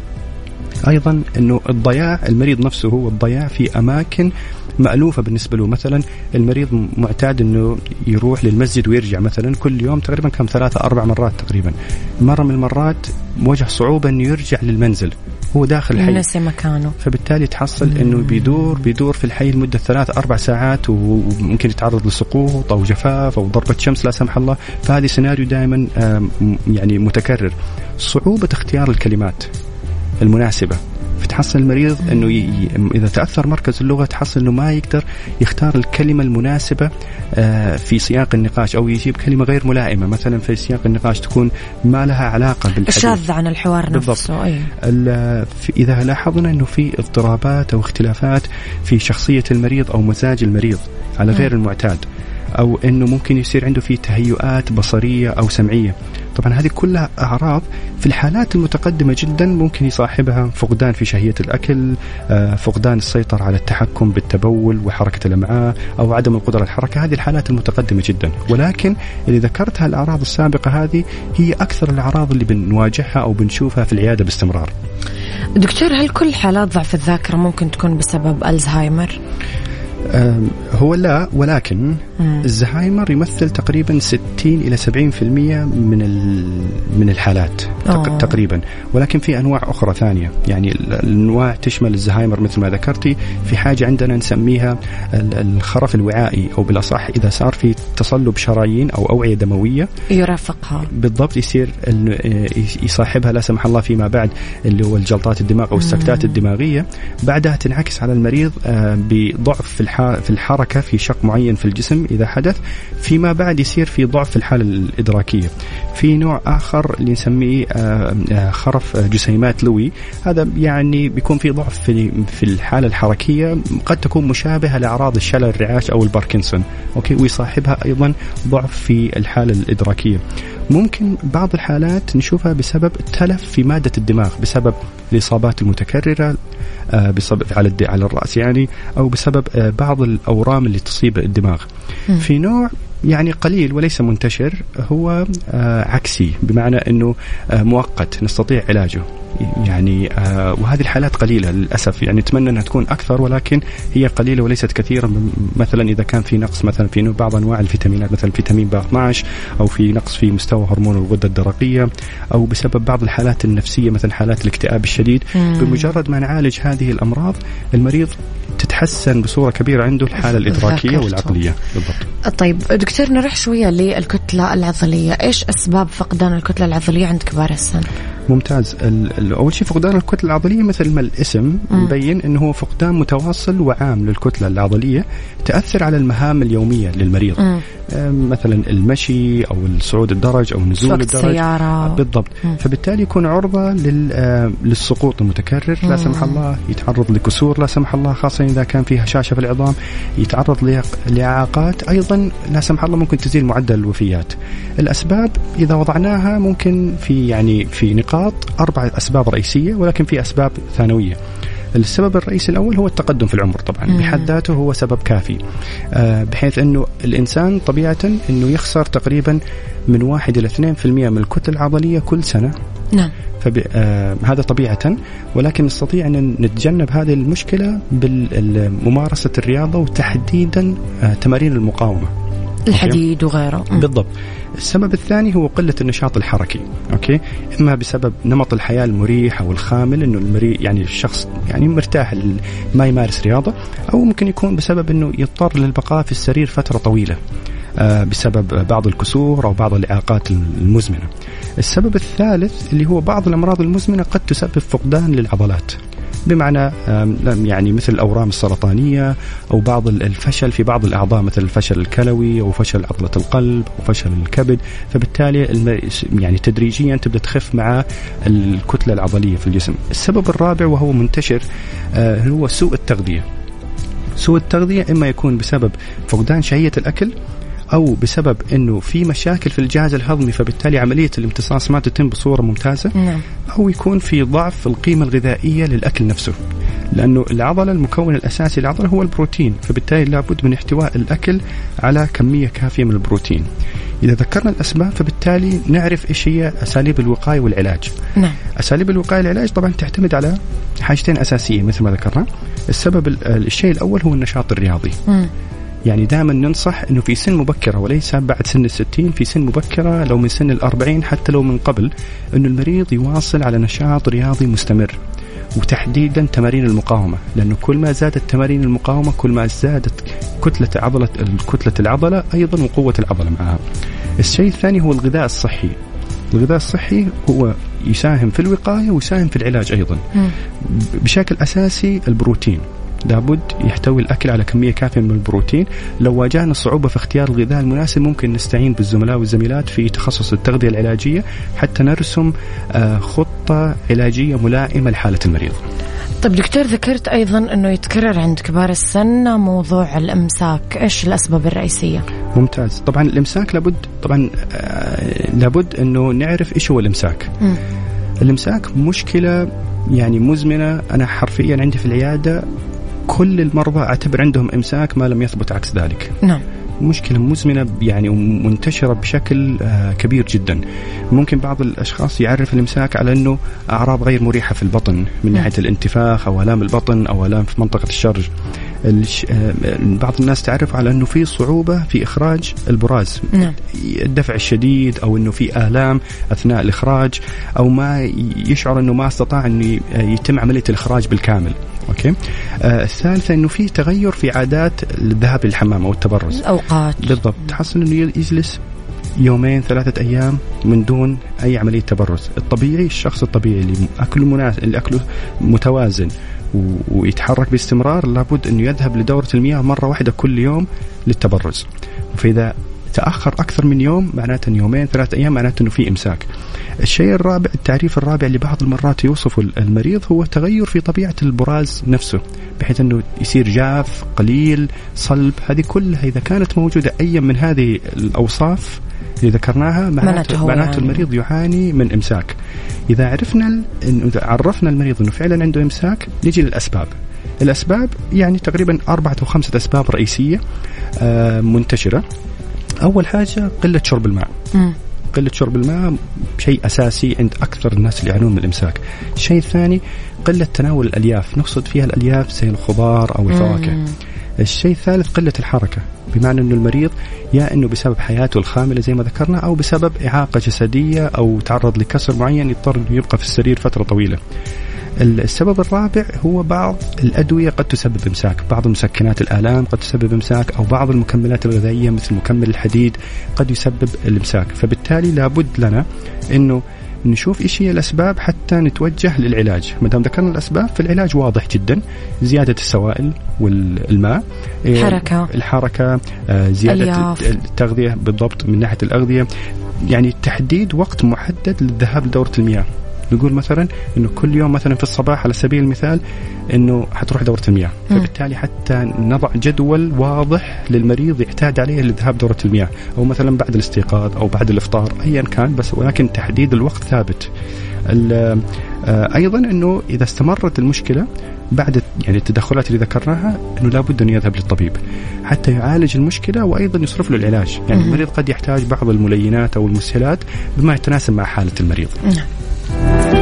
أيضا إنه الضياع المريض نفسه هو الضياع في أماكن مألوفة بالنسبة له. مثلا المريض معتاد إنه يروح للمسجد ويرجع مثلا كل يوم تقريبا كم ثلاثة أربع مرات تقريبا. مرة من المرات واجه صعوبة إنه يرجع للمنزل هو داخل الحي. نسي مكانه. فبالتالي تحصل إنه بيدور بيدور في الحي لمدة ثلاث أربع ساعات وممكن يتعرض لسقوط أو جفاف أو ضربة شمس لا سمح الله. فهذه سيناريو دائما يعني متكرر. صعوبة اختيار الكلمات المناسبة. فتحصل المريض إنه ي... إذا تأثر مركز اللغة تحصل إنه ما يقدر يختار الكلمة المناسبة آه، في سياق النقاش أو يجيب كلمة غير ملائمة مثلا في سياق النقاش تكون ما لها علاقة بالحديث شاذة عن الحوار بالضبط. نفسه أي. إذا لاحظنا إنه في اضطرابات أو اختلافات في شخصية المريض أو مزاج المريض على غير المعتاد أو إنه ممكن يصير عنده في تهيؤات بصرية أو سمعية طبعا هذه كلها أعراض في الحالات المتقدمة جدا ممكن يصاحبها فقدان في شهية الأكل آه، فقدان السيطرة على التحكم بالتبول وحركة الأمعاء أو عدم القدرة على الحركة هذه الحالات المتقدمة جدا. ولكن اللي ذكرتها الاعراض السابقة هذه هي أكثر الأعراض اللي بنواجهها أو بنشوفها في العيادة باستمرار. دكتور هل كل حالات ضعف الذاكرة ممكن تكون بسبب ألزهايمر؟ آم، هو لا ولكن مم. الزهايمر يمثل تقريبا 60 إلى 70% من من الحالات أوه. تقريبا. ولكن في أنواع أخرى ثانية. يعني ال- الأنواع تشمل الزهايمر مثل ما ذكرتي. في حاجة عندنا نسميها ال- الخرف الوعائي أو بالأصح إذا صار في تصلب شرايين أو أوعية دموية. يرافقها. بالضبط يصير آه، يصاحبها لا سمح الله فيما بعد اللي هو الجلطات الدماغ أو السكتات الدماغية. بعدها تنعكس على المريض آه، بضعف في في الحركة في شق معين في الجسم إذا حدث فيما بعد يصير في ضعف في الحالة الإدراكية. في نوع آخر اللي نسميه آه، آه، خرف آه، جسيمات لوي. هذا يعني بيكون في ضعف في في الحالة الحركية قد تكون مشابهة لأعراض الشلل الرعاش أو الباركنسون. okay؟ ويصاحبها أيضا ضعف في الحالة الإدراكية. ممكن بعض الحالات نشوفها بسبب تلف في مادة الدماغ بسبب الاصابات المتكرره آه، بسبب على على الرأس يعني أو بسبب آه، بعض الأورام اللي تصيب الدماغ. في نوع يعني قليل وليس منتشر هو آه، عكسي بمعنى إنه آه، مؤقت نستطيع علاجه. يعني آه، وهذه الحالات قليلة للأسف. يعني نتمنى إنها تكون أكثر ولكن هي قليلة وليست كثيرة. مثلا إذا كان في نقص مثلا في بعض أنواع الفيتامينات مثلا فيتامين ب 12 أو في نقص في مستوى هرمون الغدة الدرقية أو بسبب بعض الحالات النفسية مثلا حالات الاكتئاب الشديد. بمجرد ما نعالج هذه الأمراض المريض تتحسن بصورة كبيرة عنده الحالة الإدراكية. والعقلية. بالضبط. طيب دكتور نروح شوية للكتلة العضلية. إيش أسباب فقدان الكتلة العضلية عند كبار السن؟ ممتاز. أول شيء فقدان الكتلة العضلية مثل ما الاسم مبين إنه هو فقدان متواصل وعام للكتلة العضلية تأثر على المهام اليومية للمريض. آم، مثلا المشي أو الصعود الدرج أو نزول الدرج. السيارة. بالضبط. مم. فبالتالي يكون عرضة آم، للسقوط المتكرر لا سمح الله يتعرض لكسور لا سمح الله خاصة إذا كان في هشاشه في العظام يتعرض لإعاقات. أيضا لا سمح الله ممكن تزيد معدل الوفيات. الأسباب إذا وضعناها ممكن في يعني في نقاط أربع أسباب رئيسية ولكن في أسباب ثانوية. السبب الرئيسي الأول هو التقدم في العمر طبعا بحد ذاته هو سبب كافي. آه، بحيث إنه الإنسان طبيعه إنه يخسر تقريبا من 1 إلى 2% من الكتله العضلية كل سنة. نعم. فب... آه هذا طبيعة ولكن نستطيع أن نتجنب هذه المشكلة بممارسة الرياضة وتحديدا آه تمارين المقاومة. الحديد وغيره. بالضبط السبب الثاني هو قلة النشاط الحركي أوكي إما بسبب نمط الحياة المريح أو الخامل أنه المريء يعني الشخص يعني مرتاح ما يمارس رياضة أو ممكن يكون بسبب أنه يضطر للبقاء في السرير فترة طويلة آه، بسبب بعض الكسور أو بعض الإعاقات المزمنة. السبب الثالث اللي هو بعض الأمراض المزمنة قد تسبب فقدان للعضلات. بمعنى يعني مثل الأورام السرطانية أو بعض ال- الفشل في بعض الأعضاء مثل الفشل الكلوي أو فشل عضلة القلب أو فشل الكبد فبالتالي يعني تدريجيا تبدأ تخف مع الكتلة العضلية في الجسم. السبب الرابع وهو منتشر آه، هو سوء التغذية. سوء التغذية إما يكون بسبب فقدان شهية الأكل أو بسبب إنه في مشاكل في الجهاز الهضمي فبالتالي عملية الامتصاص ما تتم بصورة ممتازة. نعم. أو يكون في ضعف في القيمة الغذائية للأكل نفسه. لأنه العضلة المكون الأساسي للعضلة هو البروتين فبالتالي لابد من احتواء الأكل على كمية كافية من البروتين. إذا ذكرنا الأسباب فبالتالي نعرف إيش هي أساليب الوقاية والعلاج. نعم. أساليب الوقاية والعلاج طبعا تعتمد على حاجتين اساسيه مثل ما ذكرنا. السبب ال- الشيء الأول هو النشاط الرياضي. مم. يعني دائما ننصح إنه في سن مبكرة وليس بعد سن الستين في سن مبكرة لو من سن الأربعين حتى لو من قبل إنه المريض يواصل على نشاط رياضي مستمر وتحديدا تمارين المقاومة لأنه كل ما زادت تمارين المقاومة كل ما زادت كتلة عضلة كتلة العضلة أيضا وقوة العضلة معها. الشيء الثاني هو الغذاء الصحي. الغذاء الصحي هو يساهم في الوقاية ويساهم في العلاج أيضا. مم. بشكل أساسي البروتين لابد يحتوي الأكل على كمية كافية من البروتين، لو واجهنا صعوبة في اختيار الغذاء المناسب ممكن نستعين بالزملاء والزميلات في تخصص التغذية العلاجية حتى نرسم آه، خطة علاجية ملائمة لحالة المريض. طيب دكتور ذكرت أيضا أنه يتكرر عند كبار السن موضوع الإمساك إيش الأسباب الرئيسية ممتاز، طبعا الأمساك لابد طبعا آه، لابد أنه نعرف إيش هو الأمساك. مم. الأمساك مشكلة يعني مزمنة أنا حرفيا عندي في العيادة كل المرضى أعتبر عندهم إمساك ما لم يثبت عكس ذلك. نعم. مشكلة مزمنة يعني ومنتشرة بشكل آه، كبير جدا. ممكن بعض الأشخاص يعرف الإمساك على أنه أعراض غير مريحة في البطن من ناحية الانتفاخ أو آلام البطن أو آلام في منطقة الشرج. الش... آه، بعض الناس تعرف على إنه في صعوبة في إخراج البراز. نعم. الدفع الشديد أو إنه في آلام أثناء الإخراج أو ما يشعر إنه ما استطاع إنه يتم عملية الإخراج بالكامل. أوكي. آه الثالثة إنه في تغير في عادات الذهاب للحمام أو التبرز. الأوقات. بالضبط. تحصل إنه يجلس يومين ثلاثة أيام من دون أي عملية تبرز. الطبيعي الشخص الطبيعي اللي أكله مناسب اللي أكله متوازن ويتحرك باستمرار لابد أنه يذهب لدورة المياه مرة واحدة كل يوم للتبرز. فإذا تأخر أكثر من يوم معناته يومين ثلاثة أيام معناته أنه في إمساك. الشيء الرابع التعريف الرابع اللي بعض المرات يوصفه المريض هو تغير في طبيعة البراز نفسه بحيث أنه يصير جاف قليل صلب. هذه كلها إذا كانت موجودة أي من هذه الأوصاف اللي ذكرناها معناته معناته, يعاني. المريض يعاني من إمساك. إذا عرفنا إذا عرفنا المريض أنه فعلا عنده إمساك نجي للأسباب. الأسباب يعني تقريبا أربعة أو خمسة أسباب رئيسية آه، أول حاجة قلة شرب الماء. مم. قلة شرب الماء شيء أساسي عند أكثر الناس اللي يعانون من الإمساك. الشيء الثاني قلة تناول الألياف. نقصد فيها الألياف زي الخضار أو الفواكه. الشيء الثالث قلة الحركة. بمعنى أنه المريض يا أنه بسبب حياته الخاملة زي ما ذكرنا أو بسبب إعاقة جسدية أو تعرض لكسر معين يضطر يبقى في السرير فترة طويلة. السبب الرابع هو بعض الأدوية قد تسبب إمساك. بعض مسكنات الآلام قد تسبب إمساك أو بعض المكملات الغذائية مثل مكمل الحديد قد يسبب الإمساك. فبالتالي لابد لنا أنه نشوف إيش هي الأسباب حتى نتوجه للعلاج، ما دام ذكرنا الأسباب فالعلاج واضح جدا، زيادة السوائل والماء إيه،. الحركة آه، زيادة ألياف. التغذية بالضبط من ناحية الأغذية. يعني تحديد وقت محدد للذهاب لدورة المياه. نقول مثلا إنه كل يوم مثلا في الصباح على سبيل المثال إنه حتروح دورة المياه. فبالتالي حتى نضع جدول واضح للمريض يعتاد عليه للذهاب دورة المياه أو مثلا بعد الاستيقاظ أو بعد الإفطار ايا كان بس ولكن تحديد الوقت ثابت آه، أيضا إنه إذا استمرت المشكلة بعد يعني التدخلات اللي ذكرناها إنه لابد انه يذهب للطبيب حتى يعالج المشكلة وأيضا يصرف له العلاج، يعني. المريض قد يحتاج بعض الملينات أو المسهلات بما يتناسب مع حالة المريض. نعم آه،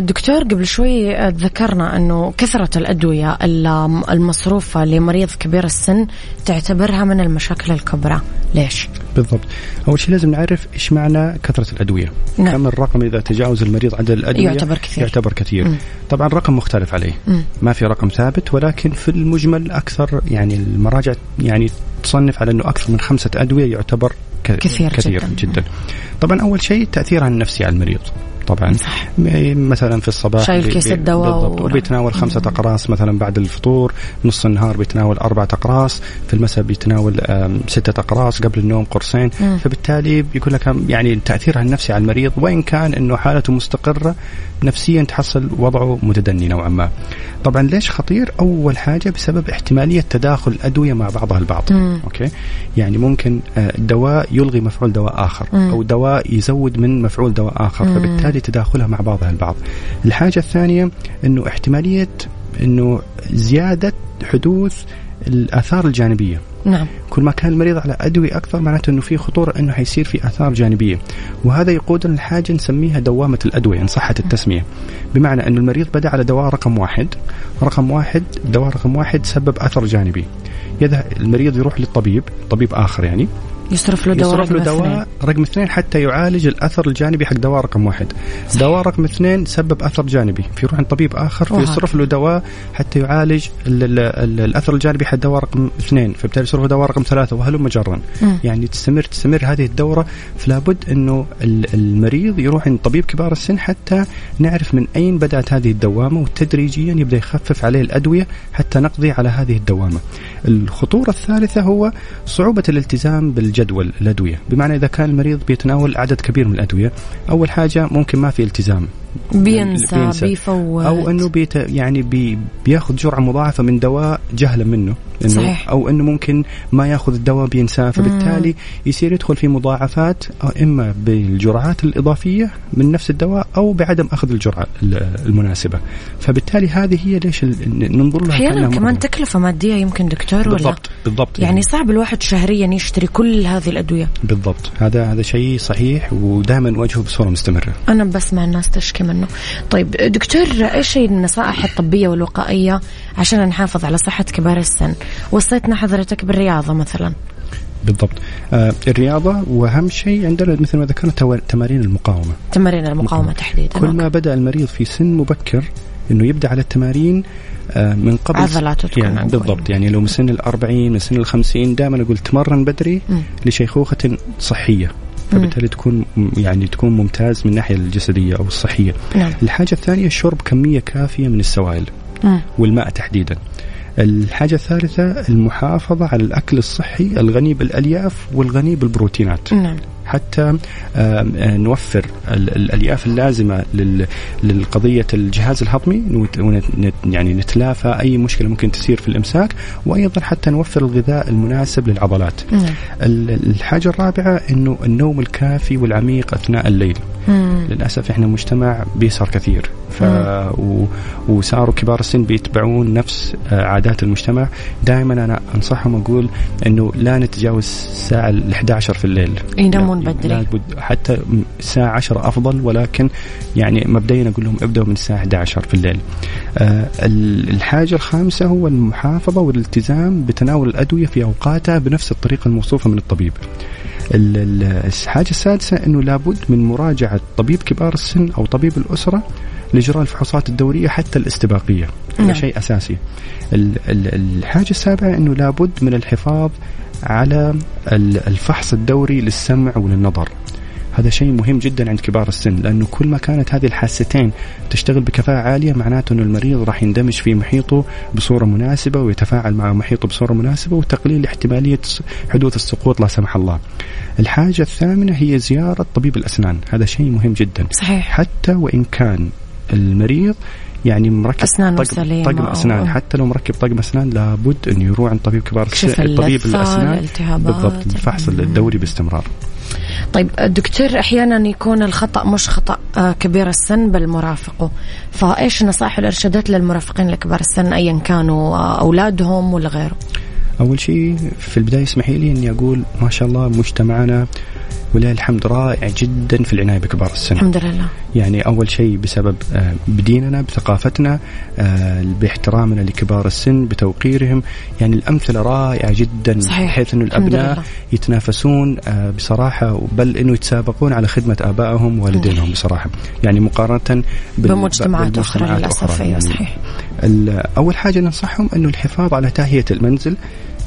دكتور قبل شوي آه، ذكرنا أنه كثرة الأدوية ال- المصروفة لمريض كبير السن تعتبرها من المشاكل الكبرى، ليش؟ بالضبط. أول شيء لازم نعرف إيش معنى كثرة الأدوية. نعم. كم الرقم إذا تجاوز المريض عدد الأدوية يعتبر كثير. يعتبر كثير. طبعا الرقم مختلف عليه. مم. ما في رقم ثابت ولكن في المجمل أكثر يعني المراجع يعني تصنف على إنه أكثر من خمسة أدوية يعتبر كثير كثير جداً. جدا. جدا. طبعا أول شيء تأثيرها النفسي على المريض. طبعا صح. م- مثلا في الصباح شايل كيس الدواء بالضبط و- وبيتناول خمسة أقراص مثلا بعد الفطور نص النهار بيتناول أربعة أقراص في المساء بيتناول ستة أقراص قبل النوم قرصين مم. بيكون لك يعني تأثيرها النفسي على المريض وإن كان إنه حالته مستقرة نفسيا تحصل وضعه متدني نوعا ما. طبعا ليش خطير؟ أول حاجة بسبب احتمالية تداخل الادويه مع بعضها البعض. مم. أوكي؟ يعني ممكن آه، دواء يلغي مفعول دواء آخر مم. أو دواء يزود من مفعول دواء آخر مم. فبالتالي تداخلها مع بعضها البعض. الحاجة الثانية إنه احتمالية إنه زيادة حدوث الآثار الجانبية. نعم. كل ما كان المريض على أدوية أكثر معناته إنه في خطورة إنه حيصير في آثار جانبية. وهذا يقودنا لحاجه نسميها دوامة الأدوية إن صحت التسمية. بمعنى إنه المريض بدأ على دواء رقم واحد. رقم واحد دواء رقم واحد سبب اثر جانبي. يذهب المريض يروح للطبيب طبيب آخر يعني. يصرف له دواء يصرف له رقم اثنين. دواء رقم اثنين حتى يعالج الأثر الجانبي حق دواء رقم واحد صحيح. دواء رقم اثنين سبب أثر جانبي فيروح عند طبيب آخر. فيصرف له دواء حتى يعالج ال ال ال الأثر الجانبي حق دواء رقم اثنين فبالتالي يصرف له دواء رقم ثلاثة وهلم جرا. يعني تستمر تستمر هذه الدورة فلا بد إنه ال- المريض يروح عند طبيب كبار السن حتى نعرف من أين بدأت هذه الدوامة وتدريجيا يبدأ يخفف عليه الأدوية حتى نقضي على هذه الدوامة. الخطورة الثالثة هو صعوبة الالتزام بالجدول الأدوية، بمعنى إذا كان المريض بيتناول عدد كبير من الأدوية، أول حاجة ممكن ما في التزام. بينسى. بيفوت. أو إنه بيت يعني بي بياخذ جرعة مضاعفة من دواء جهلا منه. إنه صحيح. أو إنه ممكن ما يأخذ الدواء بينساه فبالتالي يصير يدخل في مضاعفات إما بالجرعات الإضافية من نفس الدواء أو بعدم أخذ الجرعة ال- المناسبة. فبالتالي هذه هي ليش ننظر لها أحيانا كمان. تكلفة مادية يمكن دكتور ولا؟ بالضبط بالضبط. يعني صعب الواحد شهريا يشتري كل هذه الأدوية. بالضبط. هذا هذا شيء صحيح ودائما نواجهه بصورة مستمرة. أنا بسمع الناس تشكي منه. طيب دكتور إيش هي النصائح الطبية والوقائية عشان نحافظ على صحة كبار السن؟ وصيتنا حضرتك بالرياضة مثلا. بالضبط. آه الرياضة وأهم شيء عندنا مثل ما ذكرنا تمارين المقاومة. تمارين المقاومة تحديدا كل ما بدأ المريض في سن مبكر إنه يبدأ على التمارين آه، من قبل عضلاته تكون يعني. بالضبط. يعني لو من سن الأربعين من سن الخمسين دائما أقول تمرن بدري مم. لشيخوخة صحية. فبالتالي تكون يعني تكون ممتاز من الناحية الجسدية أو الصحية. نعم. الحاجة الثانية شرب كمية كافية من السوائل مم. والماء تحديدا. الحاجة الثالثة المحافظة على الأكل الصحي الغني بالألياف والغني بالبروتينات نعم حتى آه، نوفر ال- الألياف اللازمة لل- للقضية الجهاز الهضمي يعني نتلافى أي مشكلة ممكن تصير في الإمساك وأيضا حتى نوفر الغذاء المناسب للعضلات. نعم ال- الحاجة الرابعة إنه النوم الكافي والعميق أثناء الليل. مم. للأسف إحنا مجتمع بيسهر كثير. ف و... وصاروا كبار السن بيتبعون نفس آه، عادات المجتمع. دائما أنا أنصحهم أقول إنه لا نتجاوز الساعة ال 11 في الليل. ينامون لا- بدري. حتى الساعة 10 أفضل ولكن يعني مبدئيا أقول لهم ابدأوا من الساعة 11 في الليل. آه ال- الحاجة الخامسة هو المحافظة والالتزام بتناول الأدوية في أوقاتها بنفس الطريقة الموصوفة من الطبيب. ال- ال- الحاجة السادسة أنه لابد من مراجعة طبيب كبار السن أو طبيب الأسرة لإجراء الفحوصات الدورية حتى الاستباقية. هذا نعم. شيء أساسي. ال- ال- الحاجة السابعة أنه لابد من الحفاظ على ال- الفحص الدوري للسمع وللنظر. هذا شيء مهم جدا عند كبار السن لأنه كل ما كانت هذه الحاستين تشتغل بكفاءة عالية معناته أنه المريض راح يندمج في محيطه بصورة مناسبة ويتفاعل مع محيطه بصورة مناسبة وتقليل احتمالية حدوث السقوط لا سمح الله. الحاجة الثامنة هي زيارة طبيب الأسنان، هذا شيء مهم جدا. صحيح حتى وإن كان المريض يعني مركب أسنانه طقم, طقم أسنان حتى لو مركب طقم أسنان لابد انه يروح عند طبيب كبار السن طبيب الالتهابات. بالضبط الفحص الدوري باستمرار. طيب دكتور أحيانا يكون الخطأ مش خطأ آه، كبير السن بل مرافقه. فإيش النصائح والارشادات للمرافقين لكبار السن ايا كانوا آه، أولادهم ولا غيره؟ أول شيء في البداية اسمحي لي إني أقول ما شاء الله مجتمعنا ولله الحمد رائع جدا في العناية بكبار السن. الحمد لله. يعني أول شيء بسبب آه، بديننا بثقافتنا آه، باحترامنا لكبار السن بتوقيرهم يعني الأمثلة رائعة جدا صحيح. بحيث إنه الأبناء. يتنافسون آه، بصراحة بل إنه يتسابقون على خدمة آبائهم ووالدينهم بصراحة. يعني مقارنة بال- بمجتمعات أخرى بالمجتمعات للأسف. أيوه يعني صحيح أول حاجة ننصحهم إنه الحفاظ على تهيئة المنزل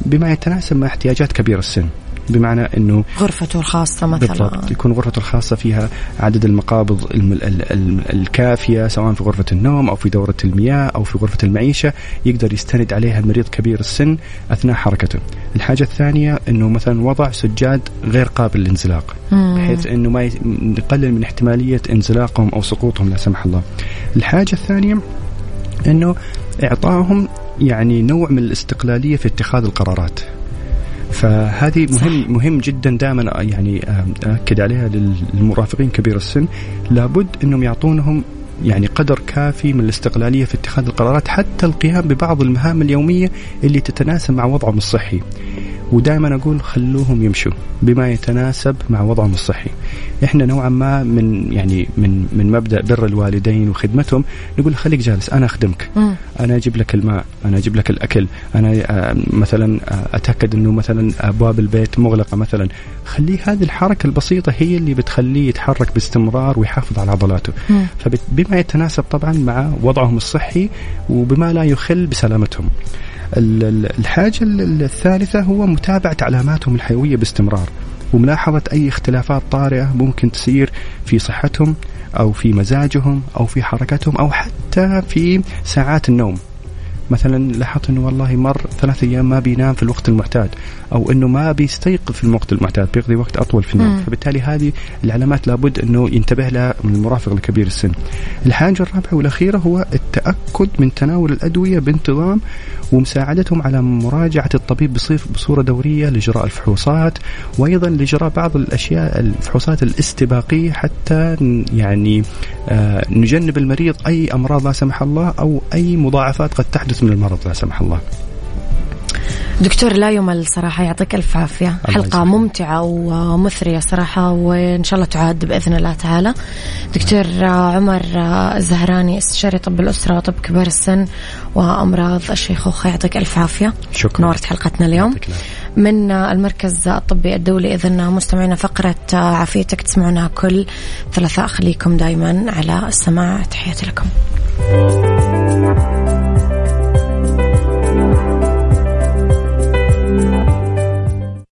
بما يتناسب مع احتياجات كبير السن. بمعنى إنه غرفته الخاصة مثلا بالضبط يكون غرفته الخاصة فيها عدد المقابض الم- ال- ال- الكافية سواء في غرفة النوم أو في دورة المياه أو في غرفة المعيشة يقدر يستند عليها المريض كبير السن أثناء حركته. الحاجة الثانية إنه مثلا وضع سجاد غير قابل للانزلاق بحيث إنه ما ي- نقلل من احتمالية انزلاقهم أو سقوطهم لا سمح الله. الحاجة الثانية إنه اعطائهم يعني نوع من الاستقلالية في اتخاذ القرارات. فهذه مهم مهم جدا دائما يعني اكد عليها للمرافقين كبير السن لابد إنهم يعطونهم يعني قدر كافي من الاستقلالية في اتخاذ القرارات حتى القيام ببعض المهام اليومية اللي تتناسب مع وضعهم الصحي. ودائما أقول خلوهم يمشوا بما يتناسب مع وضعهم الصحي. إحنا نوعا ما من يعني من من مبدأ بر الوالدين وخدمتهم نقول خليك جالس أنا أخدمك. مم. أنا أجيب لك الماء، أنا أجيب لك الأكل، أنا آه، مثلا آه، أتأكد إنه مثلا أبواب البيت مغلقة مثلا. خليه هذه الحركة البسيطة هي اللي بتخليه يتحرك باستمرار ويحافظ على عضلاته. فبما يتناسب طبعا مع وضعهم الصحي وبما لا يخل بسلامتهم. ال- ال- الحاجة ال- الثالثة هو متابعة علاماتهم الحيوية باستمرار وملاحظة أي اختلافات طارئة ممكن تصير في صحتهم أو في مزاجهم أو في حركتهم أو حتى في ساعات النوم. مثلا لاحظت إنه والله مر ثلاث أيام ما بينام في الوقت المعتاد أو إنه ما بيستيقظ في الوقت المعتاد بيقضي وقت أطول في النوم مم. فبالتالي هذه العلامات لابد إنه ينتبه لها من المرافق لكبير السن الحاجة الرابعة والأخيرة هو التأكد من تناول الأدوية بانتظام ومساعدتهم على مراجعة الطبيب بصورة دورية لإجراء الفحوصات وأيضا لإجراء بعض الأشياء الفحوصات الاستباقية حتى يعني آه نجنب المريض أي أمراض لا سمح الله أو أي مضاعفات قد تحدث من المرض لا سمح الله. دكتور لا يمل صراحة يعطيك ألف عافية حلقة. ممتعة ومثرية صراحة وإن شاء الله تعاد بإذن الله تعالى دكتور عمر الزهراني استشاري طب الأسرة وطب كبار السن وأمراض الشيخوخة يعطيك ألف عافية شكرا. نورت حلقتنا اليوم. من المركز الطبي الدولي إذن مستمعينا فقرة عافيتك تسمعونها كل ثلاثاء خليكم دايما على السماع تحياتي لكم